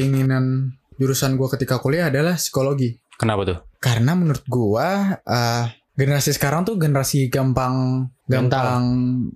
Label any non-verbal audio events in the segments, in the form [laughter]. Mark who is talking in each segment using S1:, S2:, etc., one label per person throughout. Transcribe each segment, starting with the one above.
S1: keinginan jurusan gue ketika kuliah adalah psikologi.
S2: Kenapa tuh?
S1: Karena menurut gue eh, generasi sekarang tuh generasi gampang gampang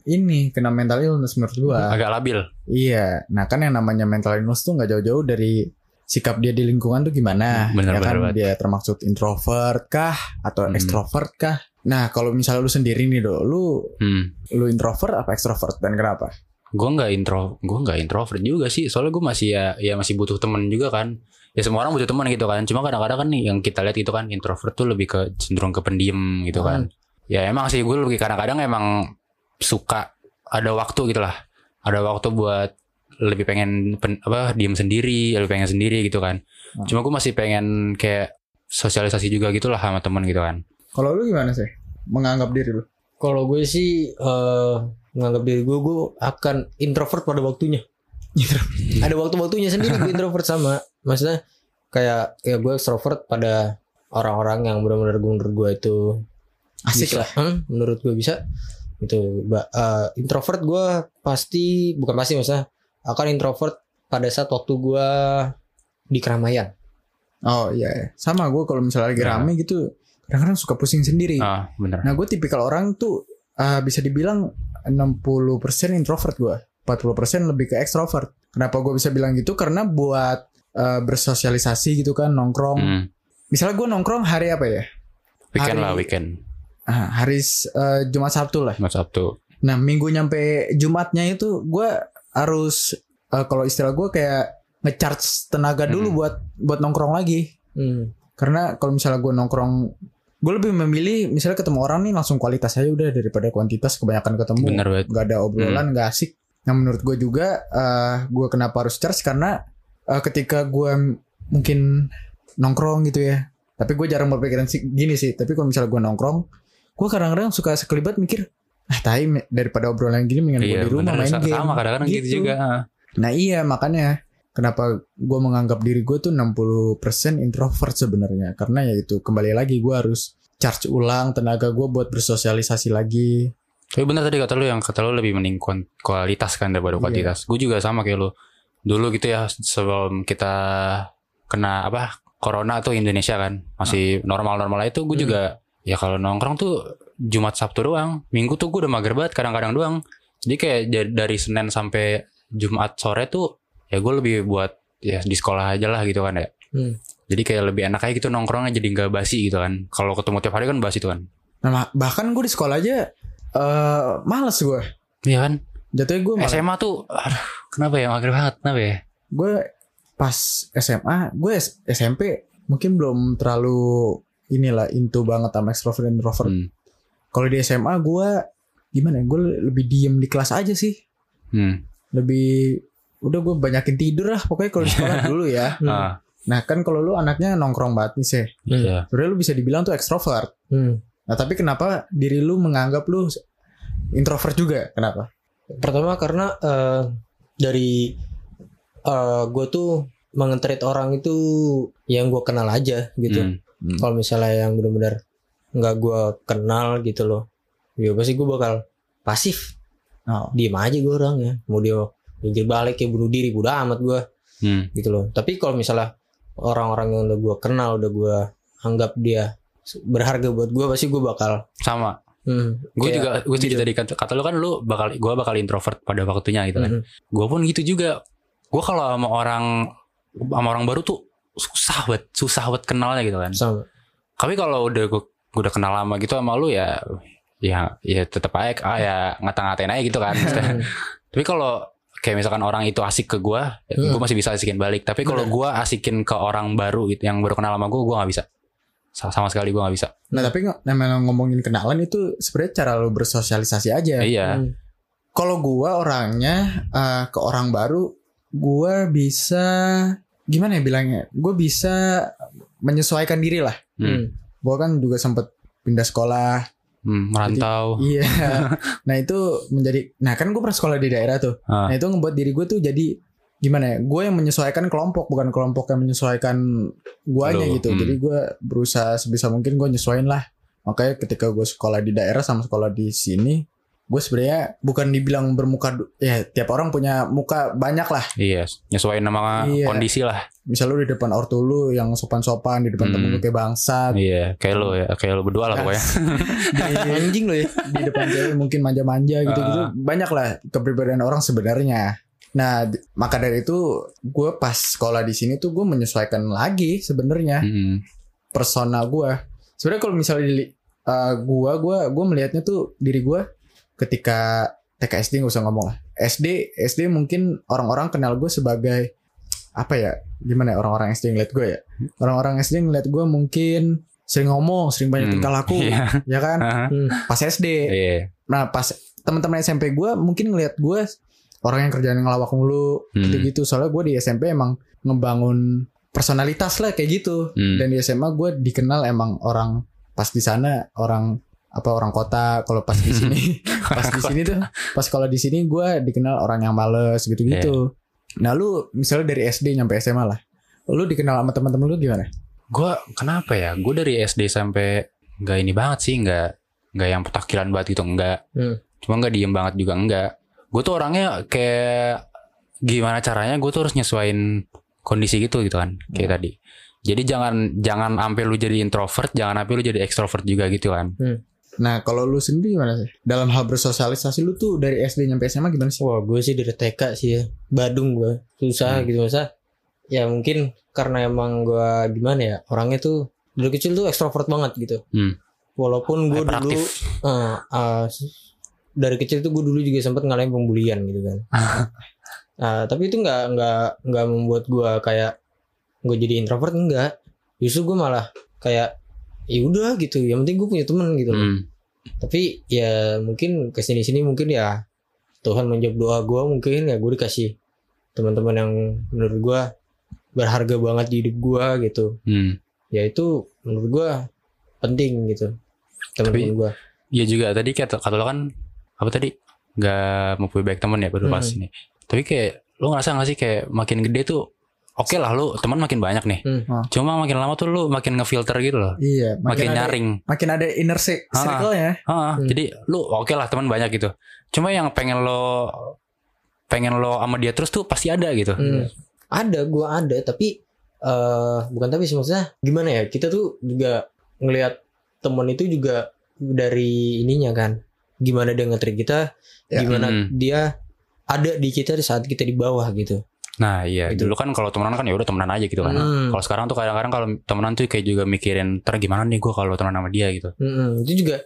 S1: ini kena mental illness menurut gue.
S2: Agak labil.
S1: Iya, nah kan yang namanya mental illness tuh nggak jauh-jauh dari sikap dia di lingkungan tuh gimana?
S2: Bener,
S1: ya kan
S2: bener
S1: dia termaksud introvert kah atau
S2: Hmm.
S1: extrovert kah? Nah kalau misalnya lu sendiri nih do, lu
S2: Hmm.
S1: lu introvert apa extrovert dan kenapa?
S2: Gue nggak intro, gue nggak introvert juga sih. Soalnya gue masih ya, ya masih butuh temen juga kan. Ya semua orang butuh teman gitu kan. Cuma kadang-kadang kan nih yang kita lihat itu kan introvert tuh lebih ke cenderung ke pendiam gitu kan. Ya emang sih gue lebih kadang-kadang emang suka ada waktu gitu lah. Ada waktu buat lebih pengen pen- apa diem sendiri, lebih pengen sendiri gitu kan.
S1: Hmm.
S2: Cuma gue masih pengen kayak sosialisasi juga gitu lah sama temen gitu kan.
S1: Kalau lu gimana sih? Menganggap diri lu?
S3: Kalau gue sih eh menganggap diri gue gue akan introvert pada waktunya. Ada waktu-waktunya sendiri gue introvert sama. Maksudnya kayak ya gue extrovert pada orang-orang yang benar-benar gue menurut gue itu
S1: Asik
S3: bisa.
S1: lah.
S3: Hmm, menurut gue bisa. Itu Ba- eh, introvert gue pasti bukan pasti maksudnya akan introvert pada saat waktu gue di keramaian.
S1: Oh iya, sama gue kalau misalnya lagi
S2: Ya.
S1: rame gitu, kadang-kadang suka pusing sendiri.
S2: Ah bener.
S1: Nah gue tipikal orang tuh uh, bisa dibilang 60% introvert gue, 40% lebih ke extrovert. Kenapa gue bisa bilang gitu? Karena buat uh, bersosialisasi gitu kan, nongkrong.
S2: Hmm.
S1: Misalnya gue nongkrong hari apa ya?
S2: Weekend
S1: Hari-
S2: lah weekend.
S1: Ah, hari uh, Jumat Sabtu lah.
S2: Mas Sabtu.
S1: Nah minggu nyampe Jumatnya itu gue harus uh, kalau istilah gue kayak ngecharge tenaga dulu
S2: Hmm.
S1: buat buat nongkrong lagi.
S3: Hmm.
S1: Karena kalau misalnya gue nongkrong, gue lebih memilih misalnya ketemu orang nih langsung kualitas aja udah daripada kuantitas kebanyakan ketemu.
S2: Bener banget.
S1: Gak ada obrolan, nggak asik. Nah menurut gue juga, eh gue kenapa harus charge karena eh, ketika gue mungkin nongkrong gitu ya. Tapi gue jarang berpikiran sih gini sih. Tapi kalau misalnya gue nongkrong, gue kadang-kadang suka sekelibat mikir, ah tai me- daripada obrolan gini mendingan gue
S2: Iya
S1: di rumah
S2: bener
S1: main game.
S2: sama kadang-kadang gitu. juga.
S1: Nah iya makanya kenapa gue menganggap diri gue tuh 60% introvert sebenarnya karena ya itu kembali lagi gue harus charge ulang tenaga gue buat bersosialisasi lagi.
S2: Tapi bener tadi kata lu yang kata lu lebih mending kualitas kan daripada
S1: Iya.
S2: kuantitas. Gue juga sama kayak lu. Dulu gitu ya sebelum kita kena apa corona tuh Indonesia kan masih normal-normal itu gue
S3: Hmm.
S2: juga ya kalau nongkrong tuh Jumat Sabtu doang. Minggu tuh gue udah mager banget kadang-kadang doang. Jadi kayak da- dari Senin sampai Jumat sore tuh ya gue lebih buat ya di sekolah aja lah gitu kan ya.
S3: Hmm.
S2: Jadi kayak lebih enak aja gitu nongkrongnya jadi nggak basi gitu kan. Kalau ketemu tiap hari kan basi tuh kan.
S1: Nah bahkan gue di sekolah aja eh males gue.
S2: Iya kan?
S1: Jatuhnya gue malah
S2: SMA tuh aduh kenapa ya mager banget kenapa ya?
S1: gue pas SMA gue SMP mungkin belum terlalu inilah into banget sama extrovert dan introvert.
S2: Hmm.
S1: Kalau di SMA gue gimana? ya, Gue lebih diem di kelas aja sih.
S2: Hmm.
S1: lebih udah gue banyakin tidur lah pokoknya kalau di [laughs] sekolah dulu ya.
S3: Hmm.
S2: Ah,
S1: Nah kan kalau lu anaknya nongkrong banget nih sih.
S2: iya.
S1: Sebenarnya lu bisa dibilang tuh ekstrovert.
S3: Hmm.
S1: Nah tapi kenapa diri lu menganggap lu introvert juga? Kenapa?
S3: Pertama karena eh, dari eh gue tuh mengetreat orang itu yang gue kenal aja gitu.
S2: Hmm.
S3: Kalau misalnya yang benar-benar nggak gue kenal gitu loh, ya pasti gue bakal pasif,
S1: Oh.
S3: diem aja gue orang ya. Mau dia minggir balik ya bunuh diri, udah amat gue
S2: Hmm.
S3: gitu loh. Tapi kalau misalnya orang-orang yang udah gue kenal, udah gue anggap dia berharga buat gue, pasti gue bakal.
S2: Sama.
S3: Hmm,
S2: Gue juga gue
S3: gitu.
S2: tadi kata, kata lu kan lu bakal gue bakal introvert pada waktunya gitu kan.
S3: Mhm.
S2: Gue pun gitu juga. Gue kalau sama orang sama orang baru tuh susah banget, susah banget kenalnya gitu kan.
S3: Sama.
S2: Tapi kalau udah gue udah kenal lama gitu sama lu ya ya ya tetap aja ah, ya ngata-ngatain aja gitu kan. Maksudnya. [laughs] Tapi kalau kayak misalkan orang itu asik ke gue, ya
S3: Hmm.
S2: gue masih bisa asikin balik. Tapi kalau gue asikin ke orang baru gitu yang baru kenal sama gue, gue nggak bisa. Sa- Sama sekali gue nggak bisa.
S1: Nah tapi ng- namanya ngomongin kenalan itu sebenarnya cara lu bersosialisasi aja.
S2: Iya.
S3: Hmm.
S1: Kalau gua orangnya eh, ke orang baru, gua bisa gimana ya bilangnya? Gue bisa menyesuaikan diri lah.
S2: Hmm.
S1: Gua kan juga sempet pindah sekolah.
S2: Hmm, merantau. [laughs]
S1: Iya. [laughs] nah itu menjadi, nah kan gue pernah sekolah di daerah tuh.
S2: Ah.
S1: Nah itu ngebuat diri gue tuh jadi gimana ya? Gue yang menyesuaikan kelompok, bukan kelompok yang menyesuaikan guanya gitu.
S2: hmm.
S1: Jadi gue berusaha sebisa mungkin gue nyesuain lah. Makanya ketika gue sekolah di daerah sama sekolah di sini, gue sebenarnya bukan dibilang bermuka ya tiap orang punya muka banyak lah
S2: Iya, nyesuaiin sama
S1: Iya.
S2: kondisi lah.
S1: misal lu di depan ortu lu yang sopan-sopan di depan
S2: Hmm.
S1: temen lu kayak bangsat
S2: Iya, kayak lo ya, kayak lo berdua lah pokoknya. [laughs] [laughs]
S3: Anjing lo ya.
S1: di depan cewek mungkin manja-manja gitu-gitu
S2: Ah.
S1: banyak lah kepribadian orang sebenarnya nah maka dari itu gue pas sekolah di sini tuh gue menyesuaikan lagi sebenarnya
S2: Mm-mm.
S1: persona gue sebenarnya kalau misalnya di uh, gue gue gue melihatnya tuh diri gue ketika TK SD nggak usah ngomong lah SD SD mungkin orang-orang kenal gue sebagai apa ya gimana ya orang-orang SD ngeliat gue ya orang-orang SD ngeliat gue mungkin sering ngomong sering banyak
S2: Hmm,
S1: tingkah laku
S2: Iya.
S1: ya kan
S3: Hmm.
S1: pas SD
S2: Iya.
S1: Nah pas teman-teman SMP gue mungkin ngelihat gue orang yang kerjaan ngelawak mulu
S2: Hmm.
S1: gitu-gitu. Soalnya gue di SMP emang ngebangun personalitas lah kayak gitu.
S2: Hmm.
S1: Dan di SMA gue dikenal emang orang pas di sana orang apa orang kota. Kalau pas di [laughs] sini pas di sini tuh pas kalau di sini gue dikenal orang yang males gitu-gitu. Nah lu misalnya dari SD nyampe SMA lah. Lu dikenal sama teman-teman lu gimana?
S2: Gue kenapa ya? Gue dari SD sampai nggak ini banget sih, nggak nggak yang petakilan banget gitu, enggak.
S3: Hmm.
S2: Cuma nggak diem banget juga enggak. Gue tuh orangnya kayak gimana caranya? Gue tuh harus nyesuain kondisi gitu gitu kan, kayak tadi. Jadi jangan jangan sampai lu jadi introvert, jangan sampai lu jadi extrovert juga gitu kan.
S1: Nah kalau lu sendiri gimana sih? Dalam hal bersosialisasi lu tuh dari SD nyampe SMA gimana sih?
S3: Wah gue sih dari TK sih ya Badung gue Susah
S2: Hmm.
S3: gitu masa Ya mungkin karena emang gue gimana ya Orangnya tuh Dari kecil tuh ekstrovert banget gitu
S2: Hmm.
S3: Walaupun gue dulu eh, eh, Dari kecil tuh gue dulu juga sempat ngalamin pembulian gitu kan [laughs] Nah, tapi itu nggak nggak nggak membuat gue kayak gue jadi introvert enggak justru gue malah kayak ya udah gitu yang penting gue punya temen gitu loh
S2: Hmm.
S3: tapi ya mungkin ke sini sini mungkin ya Tuhan menjawab doa gue mungkin ya gue dikasih teman-teman yang menurut gue berharga banget di hidup gue gitu
S2: Hmm.
S3: ya itu menurut gue penting gitu teman-teman gue
S2: Iya juga tadi kata kata lo kan apa tadi nggak mau punya baik temen ya baru pas
S3: Hmm.
S2: ini. Tapi kayak lo ngerasa gak sih kayak makin gede tuh oke lah lu teman makin banyak nih.
S3: Hmm.
S2: Cuma makin lama tuh lu makin ngefilter gitu loh.
S1: Iya,
S2: Makin,
S1: ada-
S2: nyaring.
S1: makin ada inner
S2: Ah.
S1: circle-nya.
S2: Ah,
S3: Hmm.
S2: Jadi lu oke lah teman banyak gitu. Cuma yang pengen lo pengen lo sama dia terus tuh pasti ada gitu.
S3: Hmm. Ada, gue ada, tapi eh bukan tapi sih maksudnya gimana ya? Kita tuh juga ngelihat teman itu juga dari ininya kan. Gimana dia nge kita,
S1: Ya.
S3: gimana
S2: Hmm.
S3: dia ada di kita di saat kita di bawah gitu.
S2: Nah iya
S3: Gitu.
S2: dulu kan kalau temenan kan ya udah temenan aja gitu kan.
S3: Hmm.
S2: Kalau sekarang tuh kadang-kadang kalau temenan tuh kayak juga mikirin ntar gimana nih gue kalau temenan sama dia gitu.
S3: Mm-mm, itu juga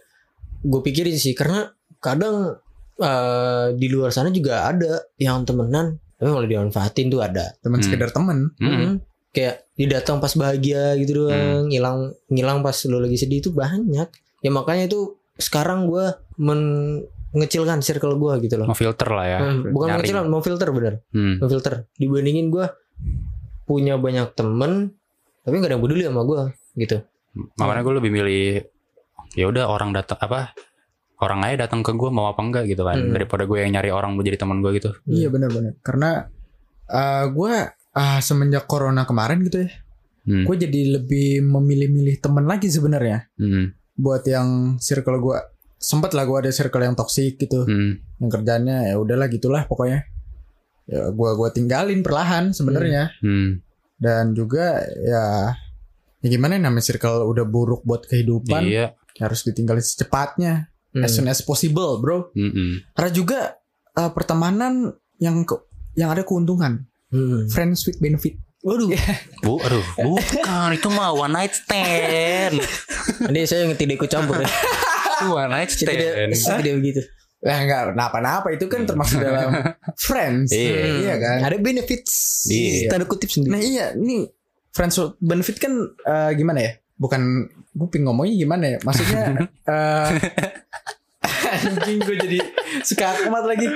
S3: gue pikirin sih karena kadang eh, di luar sana juga ada yang temenan tapi malah dimanfaatin tuh ada.
S1: Teman
S2: Hmm.
S1: sekedar temen.
S2: Hmm.
S3: Mm-mm. Kayak dia datang pas bahagia gitu doang, ngilang ngilang pas lo lagi sedih itu banyak. Ya makanya itu sekarang gue mengecilkan circle gue gitu loh.
S2: Mau filter lah ya.
S3: Hmm, bukan mengecilkan, mau filter bener,
S2: Hmm.
S3: mau filter. Dibandingin gue punya banyak temen, tapi gak ada yang peduli sama gue gitu.
S2: Makanya gue lebih milih ya udah orang datang apa orang aja datang ke gue mau apa enggak gitu kan
S3: Hmm.
S2: daripada gue yang nyari orang mau jadi teman gue gitu.
S1: Iya benar-benar. Karena uh, gue uh, semenjak corona kemarin gitu ya,
S2: Hmm.
S1: gue jadi lebih memilih-milih temen lagi sebenarnya.
S2: Hmm.
S1: Buat yang circle gue sempet lah gue ada circle yang toksik gitu,
S2: Hmm.
S1: yang kerjanya ya udahlah gitulah pokoknya. Ya gue gua tinggalin perlahan sebenarnya.
S2: Hmm.
S1: Dan juga ya ya gimana ya, namanya circle udah buruk buat kehidupan,
S2: Iya.
S1: ya harus ditinggalin secepatnya,
S3: Hmm.
S1: as soon as possible, bro.
S2: Mm-mm.
S1: Karena juga uh, pertemanan yang ke, yang ada keuntungan,
S3: Hmm.
S1: friends with benefit.
S3: Waduh, [laughs]
S2: Bu, aduh, bukan itu mah one night stand.
S3: ini saya yang tidak ikut campur ya. [laughs]
S2: one night
S3: Saya tidak,
S2: stand.
S3: saya tidak begitu.
S1: Nah, enggak kenapa-napa itu kan termasuk dalam [laughs] friends.
S2: Iya.
S1: iya kan?
S3: Ada benefits.
S2: Iya.
S3: Tanda kutip sendiri.
S1: Nah, iya, ini friends with benefit kan uh, gimana ya? Bukan gue ping ngomongnya gimana ya? Maksudnya uh, [laughs] [laughs] anjing gue jadi sekamat lagi.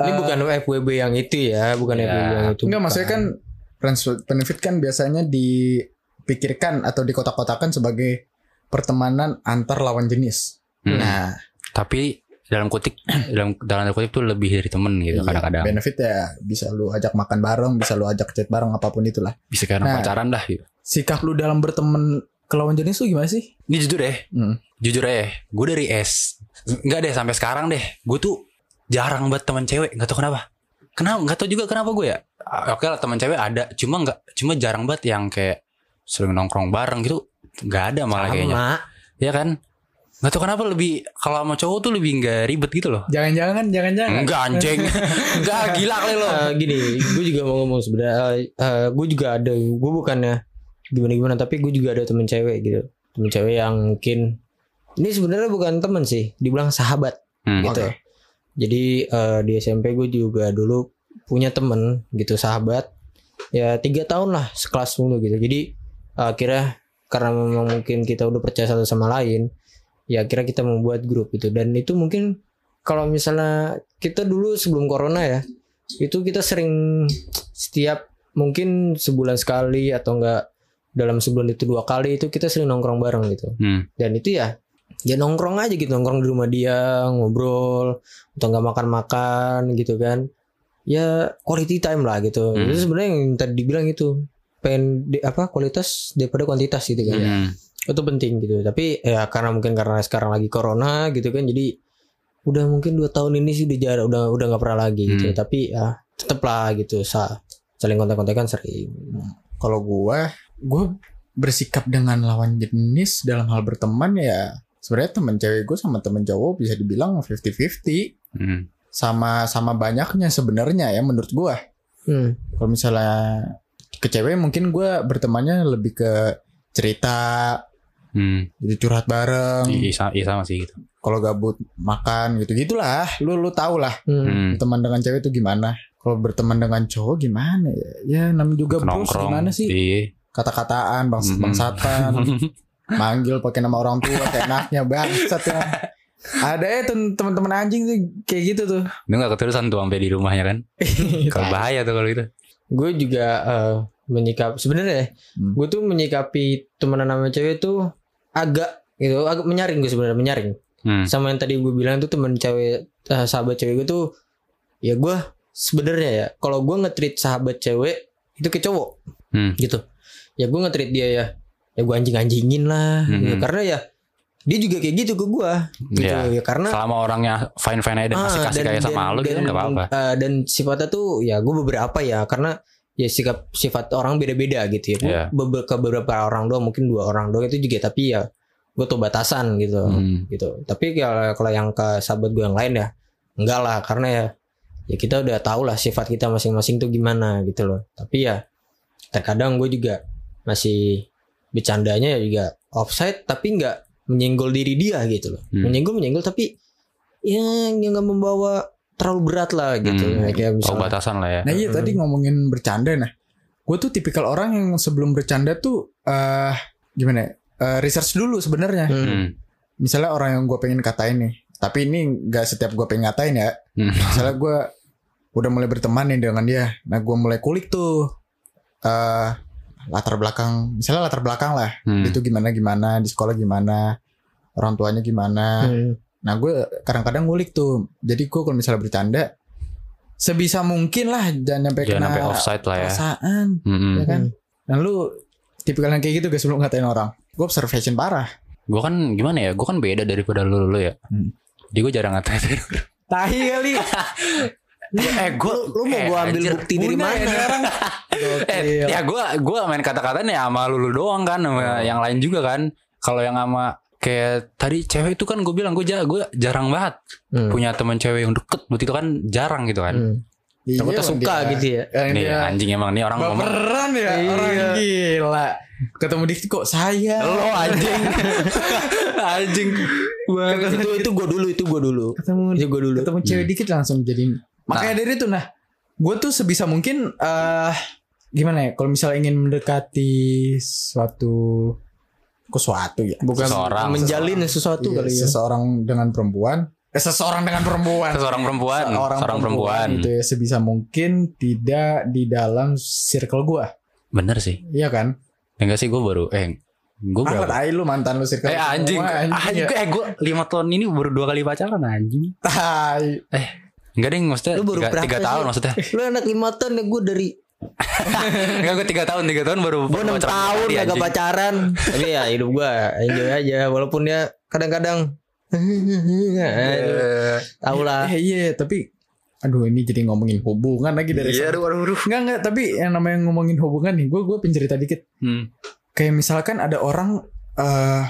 S3: Ini
S1: Uh,
S3: bukan FWB yang itu ya, bukan
S2: Ya.
S3: FWB yang itu.
S1: Enggak
S3: bukan.
S1: maksudnya kan friends with benefit kan biasanya dipikirkan atau dikotak-kotakan sebagai pertemanan antar lawan jenis.
S2: Hmm.
S1: Nah,
S2: Tapi dalam kutip [clears throat] dalam dalam kutip tuh lebih dari temen gitu
S1: iya,
S2: kadang-kadang.
S1: benefit ya bisa lu ajak makan bareng, bisa lu ajak chat bareng apa pun itulah.
S2: Bisa kayak
S1: Nah.
S2: pacaran dah gitu.
S1: Sikap lu dalam berteman ke lawan jenis lu gimana sih?
S2: Ini jujur deh,
S1: Hmm.
S2: jujur ya, gue dari S Enggak deh sampai sekarang deh. Gue tuh jarang banget teman cewek. Nggak tahu kenapa. Kenapa? Nggak tahu juga kenapa gue ya. Oke lah teman cewek ada. Cuma nggak. Cuma jarang banget yang kayak sering nongkrong bareng gitu. Nggak ada malah kayaknya.
S3: Sama.
S2: Ya kan? Nggak tahu kenapa lebih kalau sama cowok tuh lebih nggak ribet gitu loh.
S1: Jangan-jangan, jangan-jangan.
S2: Enggak anjing. [laughs] Enggak gila kali lo.
S3: Eh, gini, gue juga mau ngomong sebenarnya. gue juga ada, gue bukannya gimana gimana, tapi gue juga ada temen cewek gitu, temen cewek yang mungkin ini sebenarnya bukan temen sih, dibilang sahabat
S2: Hmm.
S3: gitu. Jadi eh, di SMP gue juga dulu punya temen gitu sahabat, ya tiga tahun lah sekelas dulu gitu. Jadi eh, akhirnya karena memang mungkin kita udah percaya satu sama lain, ya akhirnya kita membuat grup gitu. Dan itu mungkin kalau misalnya kita dulu sebelum corona ya, itu kita sering setiap mungkin sebulan sekali atau enggak dalam sebulan itu dua kali itu kita sering nongkrong bareng gitu
S2: Hmm.
S3: dan itu ya ya nongkrong aja gitu nongkrong di rumah dia ngobrol atau nggak makan-makan gitu kan ya quality time lah gitu
S2: Hmm.
S3: itu sebenarnya yang tadi dibilang itu pengen di- apa kualitas daripada kuantitas gitu kan
S2: Hmm.
S3: Itu penting gitu tapi ya karena mungkin karena sekarang lagi corona gitu kan jadi udah mungkin dua tahun ini sih udah jarang udah udah nggak pernah lagi gitu
S2: Hmm.
S3: tapi ya tetep lah gitu sa saling kontak-kontakan sering
S1: Kalau gue, gue bersikap dengan lawan jenis dalam hal berteman ya sebenarnya temen cewek gue sama temen cowok bisa dibilang 50-50
S2: Hmm.
S1: sama sama banyaknya sebenarnya ya menurut gue.
S3: hmm.
S1: Kalau misalnya ke cewek mungkin gue bertemannya lebih ke cerita,
S2: Hmm.
S1: jadi curhat bareng.
S2: Iya sa- iya sama sih gitu.
S1: Kalau gabut makan gitu gitulah. Lu lu tau lah
S3: Hmm.
S2: Hmm.
S1: berteman dengan cewek itu gimana. Kalau berteman dengan cowok gimana ya? Ya namanya juga bros
S2: Nongkrong.
S1: gimana sih?
S2: Iya.
S1: Kata-kataan, bangsa
S2: Hmm.
S1: bangsatan, [laughs] manggil pakai nama orang tua kayak enaknya bangsat ya. Ada ya tem- teman-teman anjing tuh kayak gitu tuh.
S2: Itu gak keterusan tuh sampai di rumahnya kan. [laughs] Kalau bahaya tuh kalau itu.
S3: gue juga eh, menyikap sebenarnya
S1: Hmm.
S3: gue tuh menyikapi temenan sama cewek tuh agak gitu agak menyaring gue sebenarnya menyaring
S2: Hmm.
S3: sama yang tadi gue bilang tuh temen cewek eh, sahabat cewek gue tuh ya gue sebenarnya ya kalau gue nge-treat sahabat cewek itu ke cowok
S2: Hmm.
S3: gitu ya gue nge-treat dia ya ya gue anjing anjingin lah gitu.
S2: Mhm.
S3: karena ya dia juga kayak gitu ke gue gitu
S2: Iya.
S3: ya karena
S2: Selama orangnya fine fine aja dan
S3: Ah,
S2: kasih kasih kayak sama
S3: dan-
S2: lu gitu nggak apa-apa.
S3: eh, dan sifatnya tuh ya gue beberapa ya karena ya sikap sifat orang beda-beda gitu ya. Gue
S2: Iya.
S3: ke beberapa orang doang mungkin dua orang doang itu juga tapi ya gue tuh batasan gitu
S2: Hmm.
S3: gitu. Tapi kalau kalau yang ke sahabat gue yang lain ya enggak lah karena ya ya kita udah tahu lah sifat kita masing-masing tuh gimana gitu loh. Tapi ya terkadang gue juga masih bercandanya ya juga offside tapi nggak menyenggol diri dia gitu loh.
S2: Hmm.
S3: Menyenggol menyenggol tapi ya yang nggak membawa terlalu berat lah gitu.
S2: Hmm.
S3: Ya, kayak misalnya
S2: batasan lah ya.
S1: Nah iya
S3: Mhm.
S1: tadi ngomongin bercanda nah. Gue tuh tipikal orang yang sebelum bercanda tuh eh gimana ya? Eh, research dulu sebenarnya.
S3: Hmm.
S2: Hmm.
S1: Misalnya orang yang gue pengen katain nih. Tapi ini gak setiap gue pengen ngatain ya.
S2: Hmm. [laughs]
S1: Misalnya gue udah mulai berteman nih dengan dia. Nah gue mulai kulik tuh. eh latar belakang. Misalnya latar belakang lah.
S2: Hmm.
S1: Itu gimana gimana. Di sekolah gimana. Orang tuanya gimana.
S3: Hmm.
S1: Nah gue kadang-kadang ngulik tuh. Jadi gue kalau misalnya bercanda. Sebisa mungkin lah jangan sampai kena
S2: sampai offside lah ya.
S1: perasaan.
S2: Hmm.
S1: Ya kan? Nah lu tipikal yang kayak gitu guys sebelum ngatain orang. Gue observation parah.
S2: Gue kan gimana ya? Gue kan beda daripada lu lu ya.
S1: Hmm.
S2: Jadi gue jarang ngatain.
S1: Tahi kali. [laughs]
S2: eh gue
S3: Lu mau gue ambil bukti dari
S1: Bunda ya
S3: mana?
S1: sekarang.
S2: Eh, ya gue gue main kata-kata nih sama lu doang kan sama yang lain juga kan. Kalau yang sama kayak tadi cewek itu kan gue bilang gue gue jarang banget
S3: Hmm.
S2: punya teman cewek yang deket buat itu kan jarang gitu kan.
S3: Hmm.
S1: Iya,
S3: Takutnya suka
S1: dia-
S3: gitu ya.
S1: yang
S2: Nih
S1: dia
S2: anjing emang nih orang
S1: baperan ya
S3: Iya.
S1: orang gila. Ketemu Dikti kok saya.
S2: lo anjing [laughs] anjing banget
S3: itu itu gue dulu itu gue dulu.
S1: Ketemu
S3: Itu gue dulu.
S1: ketemu cewek dikit langsung jadi. Makanya dari itu nah, gue tuh sebisa mungkin eh gimana ya? Kalau misalnya ingin mendekati suatu ke suatu ya.
S3: Bukan
S2: Seseorang.
S3: menjalin sesuatu
S1: Iya,
S3: kali ya.
S1: seseorang dengan perempuan. Eh, seseorang dengan perempuan.
S2: Seorang perempuan. Seorang, perempuan,
S1: gitu ya sebisa mungkin tidak di dalam circle gua.
S2: Bener sih.
S1: Iya kan?
S2: Enggak sih gue baru eh gue
S1: ah
S2: berapa
S1: tai lu mantan lu circle
S2: eh
S1: semua,
S2: anjing.
S1: Anjing
S2: anjing
S1: ya.
S2: eh gue lima tahun ini baru dua kali pacaran anjing. [laughs]
S1: Tai.
S2: Enggak deh maksudnya
S3: Lu baru
S2: tiga, tiga
S3: sih?
S2: tahun maksudnya.
S3: Lu anak lima tahun ya gue dari
S2: enggak gue tiga tahun tiga tahun baru
S3: gue
S2: baru
S3: enam
S2: pacaran
S3: tahun
S2: anjing.
S3: pacaran. Tapi ya hidup gue enjoy aja. Walaupun ya kadang-kadang Tahu lah.
S1: Eh, iya, tapi aduh ini jadi ngomongin hubungan lagi dari
S2: Iya, aduh, aduh, aduh.
S1: Enggak enggak, tapi yang namanya ngomongin hubungan nih, gue gue pencerita dikit.
S2: Hmm.
S1: Kayak misalkan ada orang eh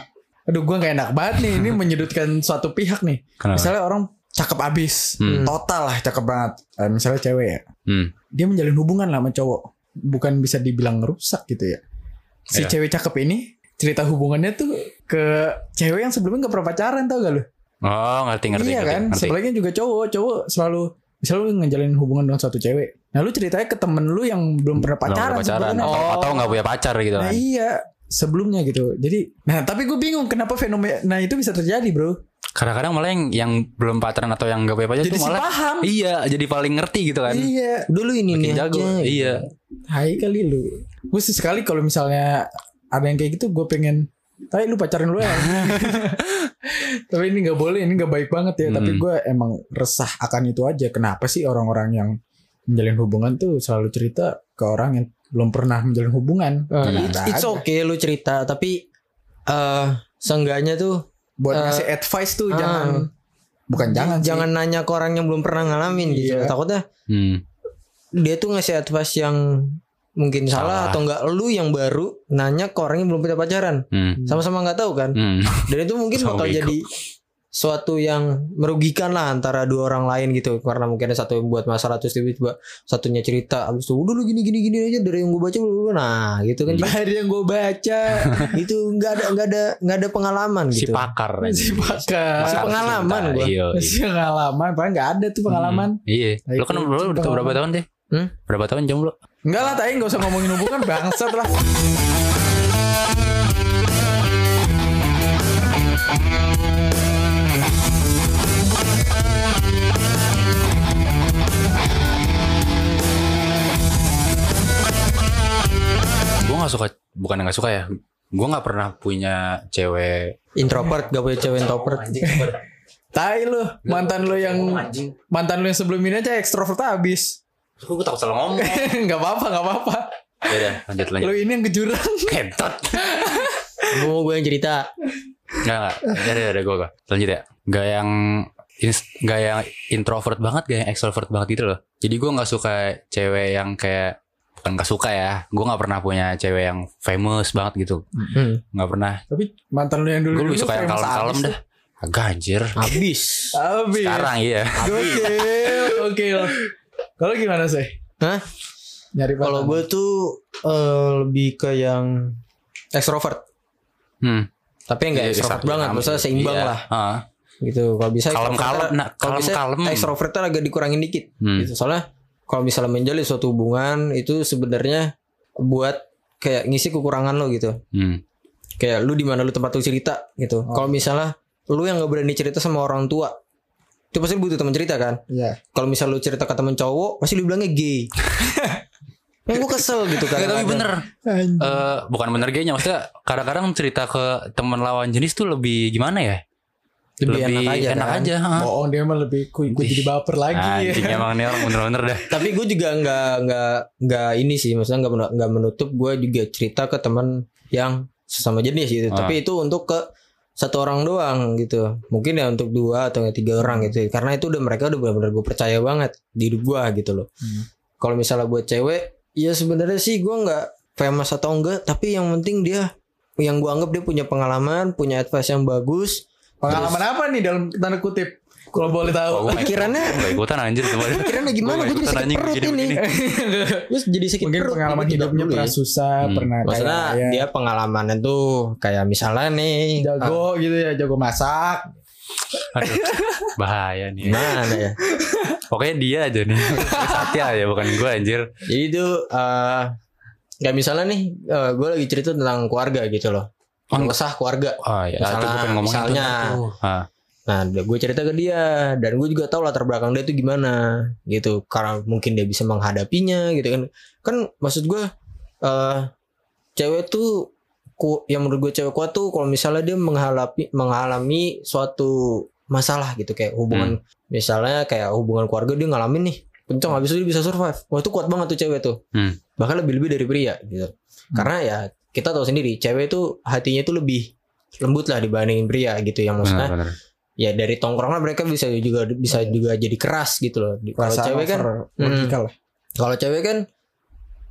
S1: aduh gue nggak enak banget nih ini menyudutkan suatu pihak nih.
S2: Kenapa?
S1: Misalnya orang cakep abis,
S2: Hmm.
S1: total lah cakep banget. Eh, misalnya cewek ya,
S2: Hmm.
S1: dia menjalin hubungan lah sama cowok, bukan bisa dibilang rusak gitu ya. Si
S2: Iya.
S1: cewek cakep ini cerita hubungannya tuh ke cewek yang sebelumnya nggak pernah pacaran tau gak lu?
S2: Oh, ngerti, ngerti,
S1: iya
S2: ngerti,
S1: kan,
S2: ngerti.
S1: sebaliknya juga cowok, cowok selalu misalnya lu ngejalin hubungan dengan suatu cewek. Nah lu ceritanya ke temen lu yang belum pernah
S2: Belum
S1: pacaran,
S2: pacaran. Atau, atau nggak punya pacar gitu
S1: Nah
S2: kan.
S1: iya sebelumnya gitu. Jadi, nah tapi gue bingung kenapa fenomena itu bisa terjadi bro.
S2: Kadang-kadang malah yang, yang belum pacaran atau yang punya pacar
S1: Jadi
S2: tuh
S1: si
S2: malah
S1: paham.
S2: Iya, jadi paling ngerti gitu kan.
S1: Iya.
S3: Dulu ini nih
S2: jago.
S3: aja.
S2: Iya.
S1: Hai kali lu. Gue sih sekali kalau misalnya ada yang kayak gitu gue pengen tapi lu pacaran lu ya. [laughs] tapi ini nggak boleh, ini nggak baik banget ya. Tapi
S2: Hmm.
S1: gue emang resah akan itu aja. Kenapa sih orang-orang yang menjalin hubungan tuh selalu cerita ke orang yang belum pernah menjalin hubungan? Ada
S3: it's, it's okay lu cerita tapi eh seenggaknya tuh
S1: Buat
S3: Eh,
S1: ngasih advice tuh
S3: ah.
S1: jangan bukan jangan sih.
S3: jangan nanya ke orang yang belum pernah ngalamin gitu.
S1: Iya.
S3: Takutnya
S2: Hmm.
S3: dia tuh ngasih advice yang mungkin salah,
S2: Salah.
S3: atau enggak lu yang baru nanya ke orang yang belum punya pacaran.
S2: Hmm.
S3: Sama-sama nggak tahu kan.
S2: Hmm.
S3: Dan itu mungkin bakal jadi suatu yang merugikan lah antara dua orang lain gitu karena mungkin ada satu yang buat masalah terus tiba-tiba satunya cerita abis itu udah lu gini gini gini aja dari yang gue baca lu nah gitu kan
S1: Dari yang gue baca [laughs]
S3: itu nggak ada nggak ada nggak ada pengalaman
S2: Si
S3: gitu
S2: pakar.
S1: si pakar.
S3: Si pengalaman gua.
S2: Iya.
S1: Si pengalaman, padahal nggak ada tuh pengalaman.
S2: Hmm, Iya.
S1: Nah,
S2: Lu kan lu udah berapa tahun deh?
S3: Hmm?
S2: Berapa tahun jomblo?
S1: Enggak lah, tapi nggak usah ngomongin hubungan bangsat lah.
S2: Gue gak suka, bukan gak suka ya. Gue gak pernah punya cewek.
S3: introvert gak punya cewek introvert
S1: Tai lu, mantan lu yang mantan lu yang sebelum ini aja ekstrovert abis.
S2: Gue takut salah ngomong. [laughs]
S1: Enggak apa-apa, enggak apa-apa.
S2: ya udah, lanjut lanjut.
S1: Lu ini yang kejurang.
S2: Kentot.
S3: gue mau [laughs] gue yang cerita
S2: Enggak enggak. Ya udah, udah gue gue. Lanjut ya. Gak yang gak yang introvert banget, gak yang extrovert banget gitu loh. Jadi gue nggak suka cewek yang kayak bukan gak suka ya. Gue nggak pernah punya cewek yang famous banget gitu.
S3: hmm.
S2: Nggak pernah.
S1: Tapi mantan lu yang dulu
S2: Gue lebih suka yang kalem-kalem dah. Agak anjir.
S3: habis [laughs]
S1: Abis.
S2: Sekarang iya.
S1: Oke, [laughs] oke. Kalau gimana sih?
S3: Hah?
S1: Nyari
S3: kalau gue tuh eh, lebih ke yang extrovert
S2: Hmm.
S3: tapi enggak
S2: Iya,
S3: extrovert banget maksudnya seimbang
S2: Iya.
S3: lah
S2: Ah.
S3: gitu kalau bisa
S2: Kalem-kalem,
S3: extrovertnya-
S2: nah,
S3: kalau bisa
S2: kalem-kalem.
S3: extrovertnya agak dikurangin dikit
S2: Hmm.
S3: gitu soalnya kalau misalnya menjalin suatu hubungan itu sebenarnya buat kayak ngisi kekurangan lo gitu
S2: Hmm.
S3: kayak lu di mana lu tempat lu cerita gitu
S1: Oh.
S3: kalau misalnya lu yang nggak berani cerita sama orang tua itu pasti butuh teman cerita kan
S1: Iya.
S3: kalau misalnya lu cerita ke temen cowok pasti lu bilangnya gay [laughs] yang gue kesel gitu kan
S2: tapi bener. Eh, bukan bener gayanya maksudnya kadang-kadang cerita ke teman lawan jenis tuh lebih gimana ya?
S3: Lebih, enak aja
S2: enak
S3: kan?
S2: aja. ha.
S1: Bohong dia mah lebih ku, ku jadi baper lagi.
S2: Anjing emang nih orang bener-bener dah.
S3: tapi gue juga nggak nggak nggak ini sih maksudnya nggak nggak menutup gue juga cerita ke teman yang sesama jenis gitu
S2: Ah.
S3: tapi itu untuk ke satu orang doang gitu mungkin ya untuk dua atau tiga orang gitu karena itu udah mereka udah benar-benar gue percaya banget di hidup gue gitu loh
S1: Hmm.
S3: kalau misalnya buat cewek ya sebenarnya sih gue nggak famous atau enggak tapi yang penting dia yang gue anggap dia punya pengalaman punya advice yang bagus
S1: Pengalaman apa nih dalam tanda kutip? Kalau boleh
S2: Oh,
S1: tahu.
S2: nggak-
S3: Pikirannya
S2: nggak ikutan anjir tuh.
S3: pikirannya gimana
S2: Gua
S3: gue jadi sakit
S2: anjing
S3: perut ini terus jadi sakit
S1: Mungkin
S3: perut
S1: pengalaman hidupnya pernah susah,
S2: Hmm.
S1: pernah
S3: Maksudnya
S1: kayak
S3: dia pengalamannya tuh kayak misalnya nih
S1: jago gitu ya, jago masak.
S2: Aduh, bahaya
S3: ah,
S2: nih.
S3: gimana ya?
S2: Pokoknya dia aja nih. Satya ya bukan gua anjir.
S3: Jadi itu eh kayak misalnya nih gue lagi cerita tentang keluarga gitu loh.
S2: Oh,
S3: Kesah keluarga.
S2: Oh ya,
S3: Misalnya-
S2: itu ngomongin
S3: misalnya.
S2: tuh. Ah.
S3: Nah, gue cerita ke dia dan gue juga tahu latar belakang dia itu gimana gitu. Karena mungkin dia bisa menghadapinya gitu kan. Kan maksud gue eh cewek tuh ku, yang menurut gue cewek kuat tuh kalau misalnya dia menghadapi mengalami suatu masalah gitu kayak hubungan misalnya kayak hubungan keluarga dia ngalamin nih kenceng habis itu dia bisa survive. Wah itu kuat banget tuh cewek tuh.
S2: Hmm.
S3: Bahkan lebih lebih dari pria gitu. Karena ya kita tahu sendiri cewek itu hatinya tuh lebih lembut lah dibandingin pria gitu yang maksudnya
S2: Benar, benar.
S3: ya dari tongkrongan mereka bisa juga bisa juga jadi keras gitu loh. Kalau cewek kan
S1: lah.
S3: kalau cewek kan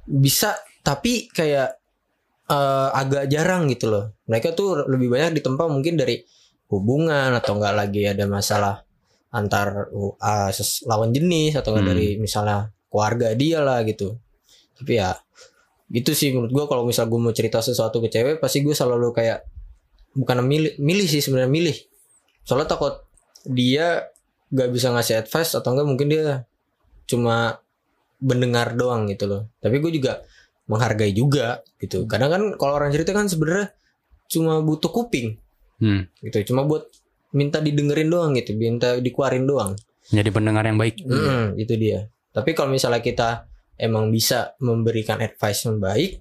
S3: bisa tapi kayak eh, agak jarang gitu loh. Mereka tuh lebih banyak ditempa mungkin dari hubungan atau enggak lagi ada masalah antar uh, lawan jenis atau enggak
S2: Hmm.
S3: dari misalnya keluarga dia lah gitu. Tapi ya itu sih menurut gua kalau misal gue mau cerita sesuatu ke cewek pasti gue selalu kayak bukan milih milih sih sebenarnya milih. Soalnya takut dia gak bisa ngasih advice atau enggak mungkin dia cuma mendengar doang gitu loh. Tapi gue juga menghargai juga gitu. Kadang kan kalau orang cerita kan sebenarnya cuma butuh kuping
S2: Hmm.
S3: gitu. Cuma buat minta didengerin doang gitu, minta dikeluarin doang.
S2: Jadi pendengar yang baik.
S3: Mm, itu dia. Tapi kalau misalnya kita emang bisa memberikan advice yang baik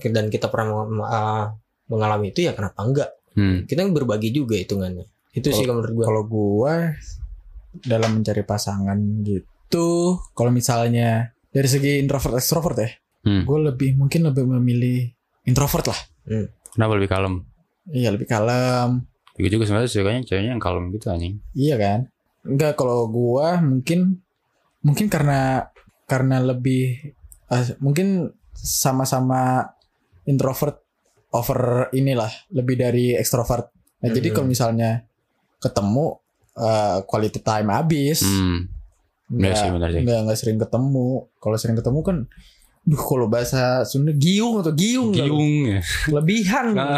S3: dan kita pernah uh, mengalami itu ya kenapa enggak?
S2: Hmm.
S3: Kita berbagi juga hitungannya. Itu sih kalau menurut gua.
S1: Kalau gua dalam mencari pasangan gitu, kalau misalnya dari segi introvert extrovert ya,
S2: Hmm.
S1: gue lebih mungkin lebih memilih introvert lah.
S2: Kenapa lebih kalem?
S1: Iya lebih kalem.
S2: Gue juga sebenarnya sukanya ceweknya yang kalem gitu anjing.
S1: Iya kan? Enggak kalau gua mungkin mungkin karena karena lebih eh, mungkin sama-sama introvert over inilah lebih dari extrovert. Nah, jadi
S3: Hmm.
S1: kalau misalnya ketemu eh, quality time habis.
S2: Hmm. Sih, sih.
S1: Enggak enggak sering ketemu. Kalau sering ketemu kan Duh kalau bahasa Sunda giung atau giung?
S2: Giung ya.
S1: Lebihan [laughs]
S2: Ah.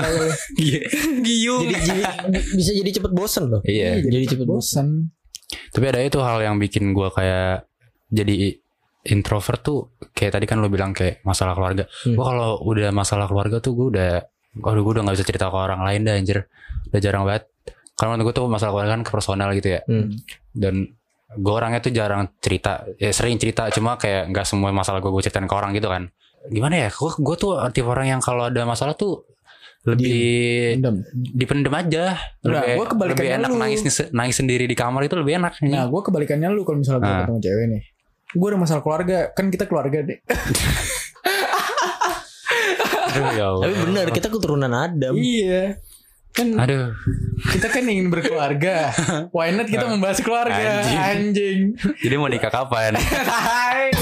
S2: Giung.
S3: Jadi, jadi- bisa jadi cepet bosen loh.
S2: Iya.
S3: Jadi cepet bosen.
S1: bosan
S2: Tapi ada itu hal yang bikin gua kayak jadi introvert tuh kayak tadi kan lo bilang kayak masalah keluarga.
S3: Hmm.
S2: Gua kalau udah masalah keluarga tuh gua udah Aduh gue udah gak bisa cerita ke orang lain dah anjir Udah jarang banget Karena menurut gue tuh masalah keluarga kan ke personal gitu ya
S3: Hmm.
S2: Dan gue orangnya tuh jarang cerita Ya sering cerita Cuma kayak gak semua masalah gue gue ceritain ke orang gitu kan Gimana ya Gue, gue tuh tipe orang yang kalau ada masalah tuh Lebih
S1: Dendam.
S2: dipendem aja
S1: Nah,
S2: lebih,
S1: gua kebalikannya
S2: lebih enak
S1: lu.
S2: nangis nangis sendiri di kamar itu lebih enak
S1: Nah, gue kebalikannya lu kalau misalnya gue
S2: Ah.
S1: ketemu cewek nih. Gue ada masalah keluarga, kan kita keluarga deh.
S2: Aduh, ya Allah.
S3: Tapi benar kita keturunan Adam.
S1: iya. Kan
S2: Aduh
S1: kita kan ingin berkeluarga. Why not kita membahas keluarga?
S2: Anjing.
S1: Anjing.
S2: Jadi mau nikah kapan [laughs]
S1: Hai.